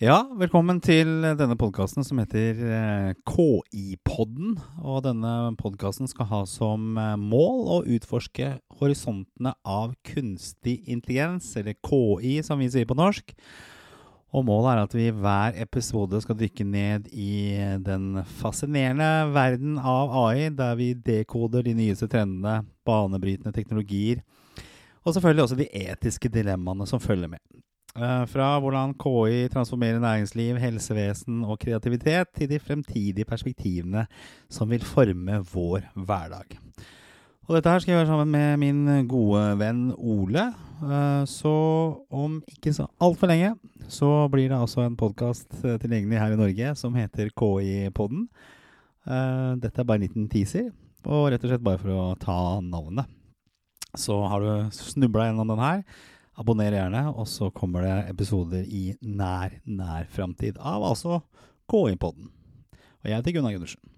Ja, velkommen til denne podkasten som heter eh, KI-podden. Og denne podkasten skal ha som eh, mål å utforske horisontene av kunstig intelligens, eller KI som vi sier på norsk. Og målet er at vi i hver episode skal dykke ned i den fascinerende verden av AI, der vi dekoder de nyeste trendene, banebrytende teknologier, og selvfølgelig også de etiske dilemmaene som følger med. Eh, fra hvordan KI transformerer næringsliv, helsevesen og kreativitet, til de fremtidige perspektivene som vil forme vår hverdag. Og dette her skal jeg gjøre sammen med min gode venn Ole. Eh, så om ikke så altfor lenge så blir det altså en podkast eh, tilgjengelig her i Norge som heter KI-podden. Dette er bare en liten teaser, og rett og slett bare for å ta navnet. Så har du snubla gjennom den her Abonner gjerne, og så kommer det episoder i nær, nær framtid av altså Gå inn på den. Og jeg heter Gunnar Gundersen.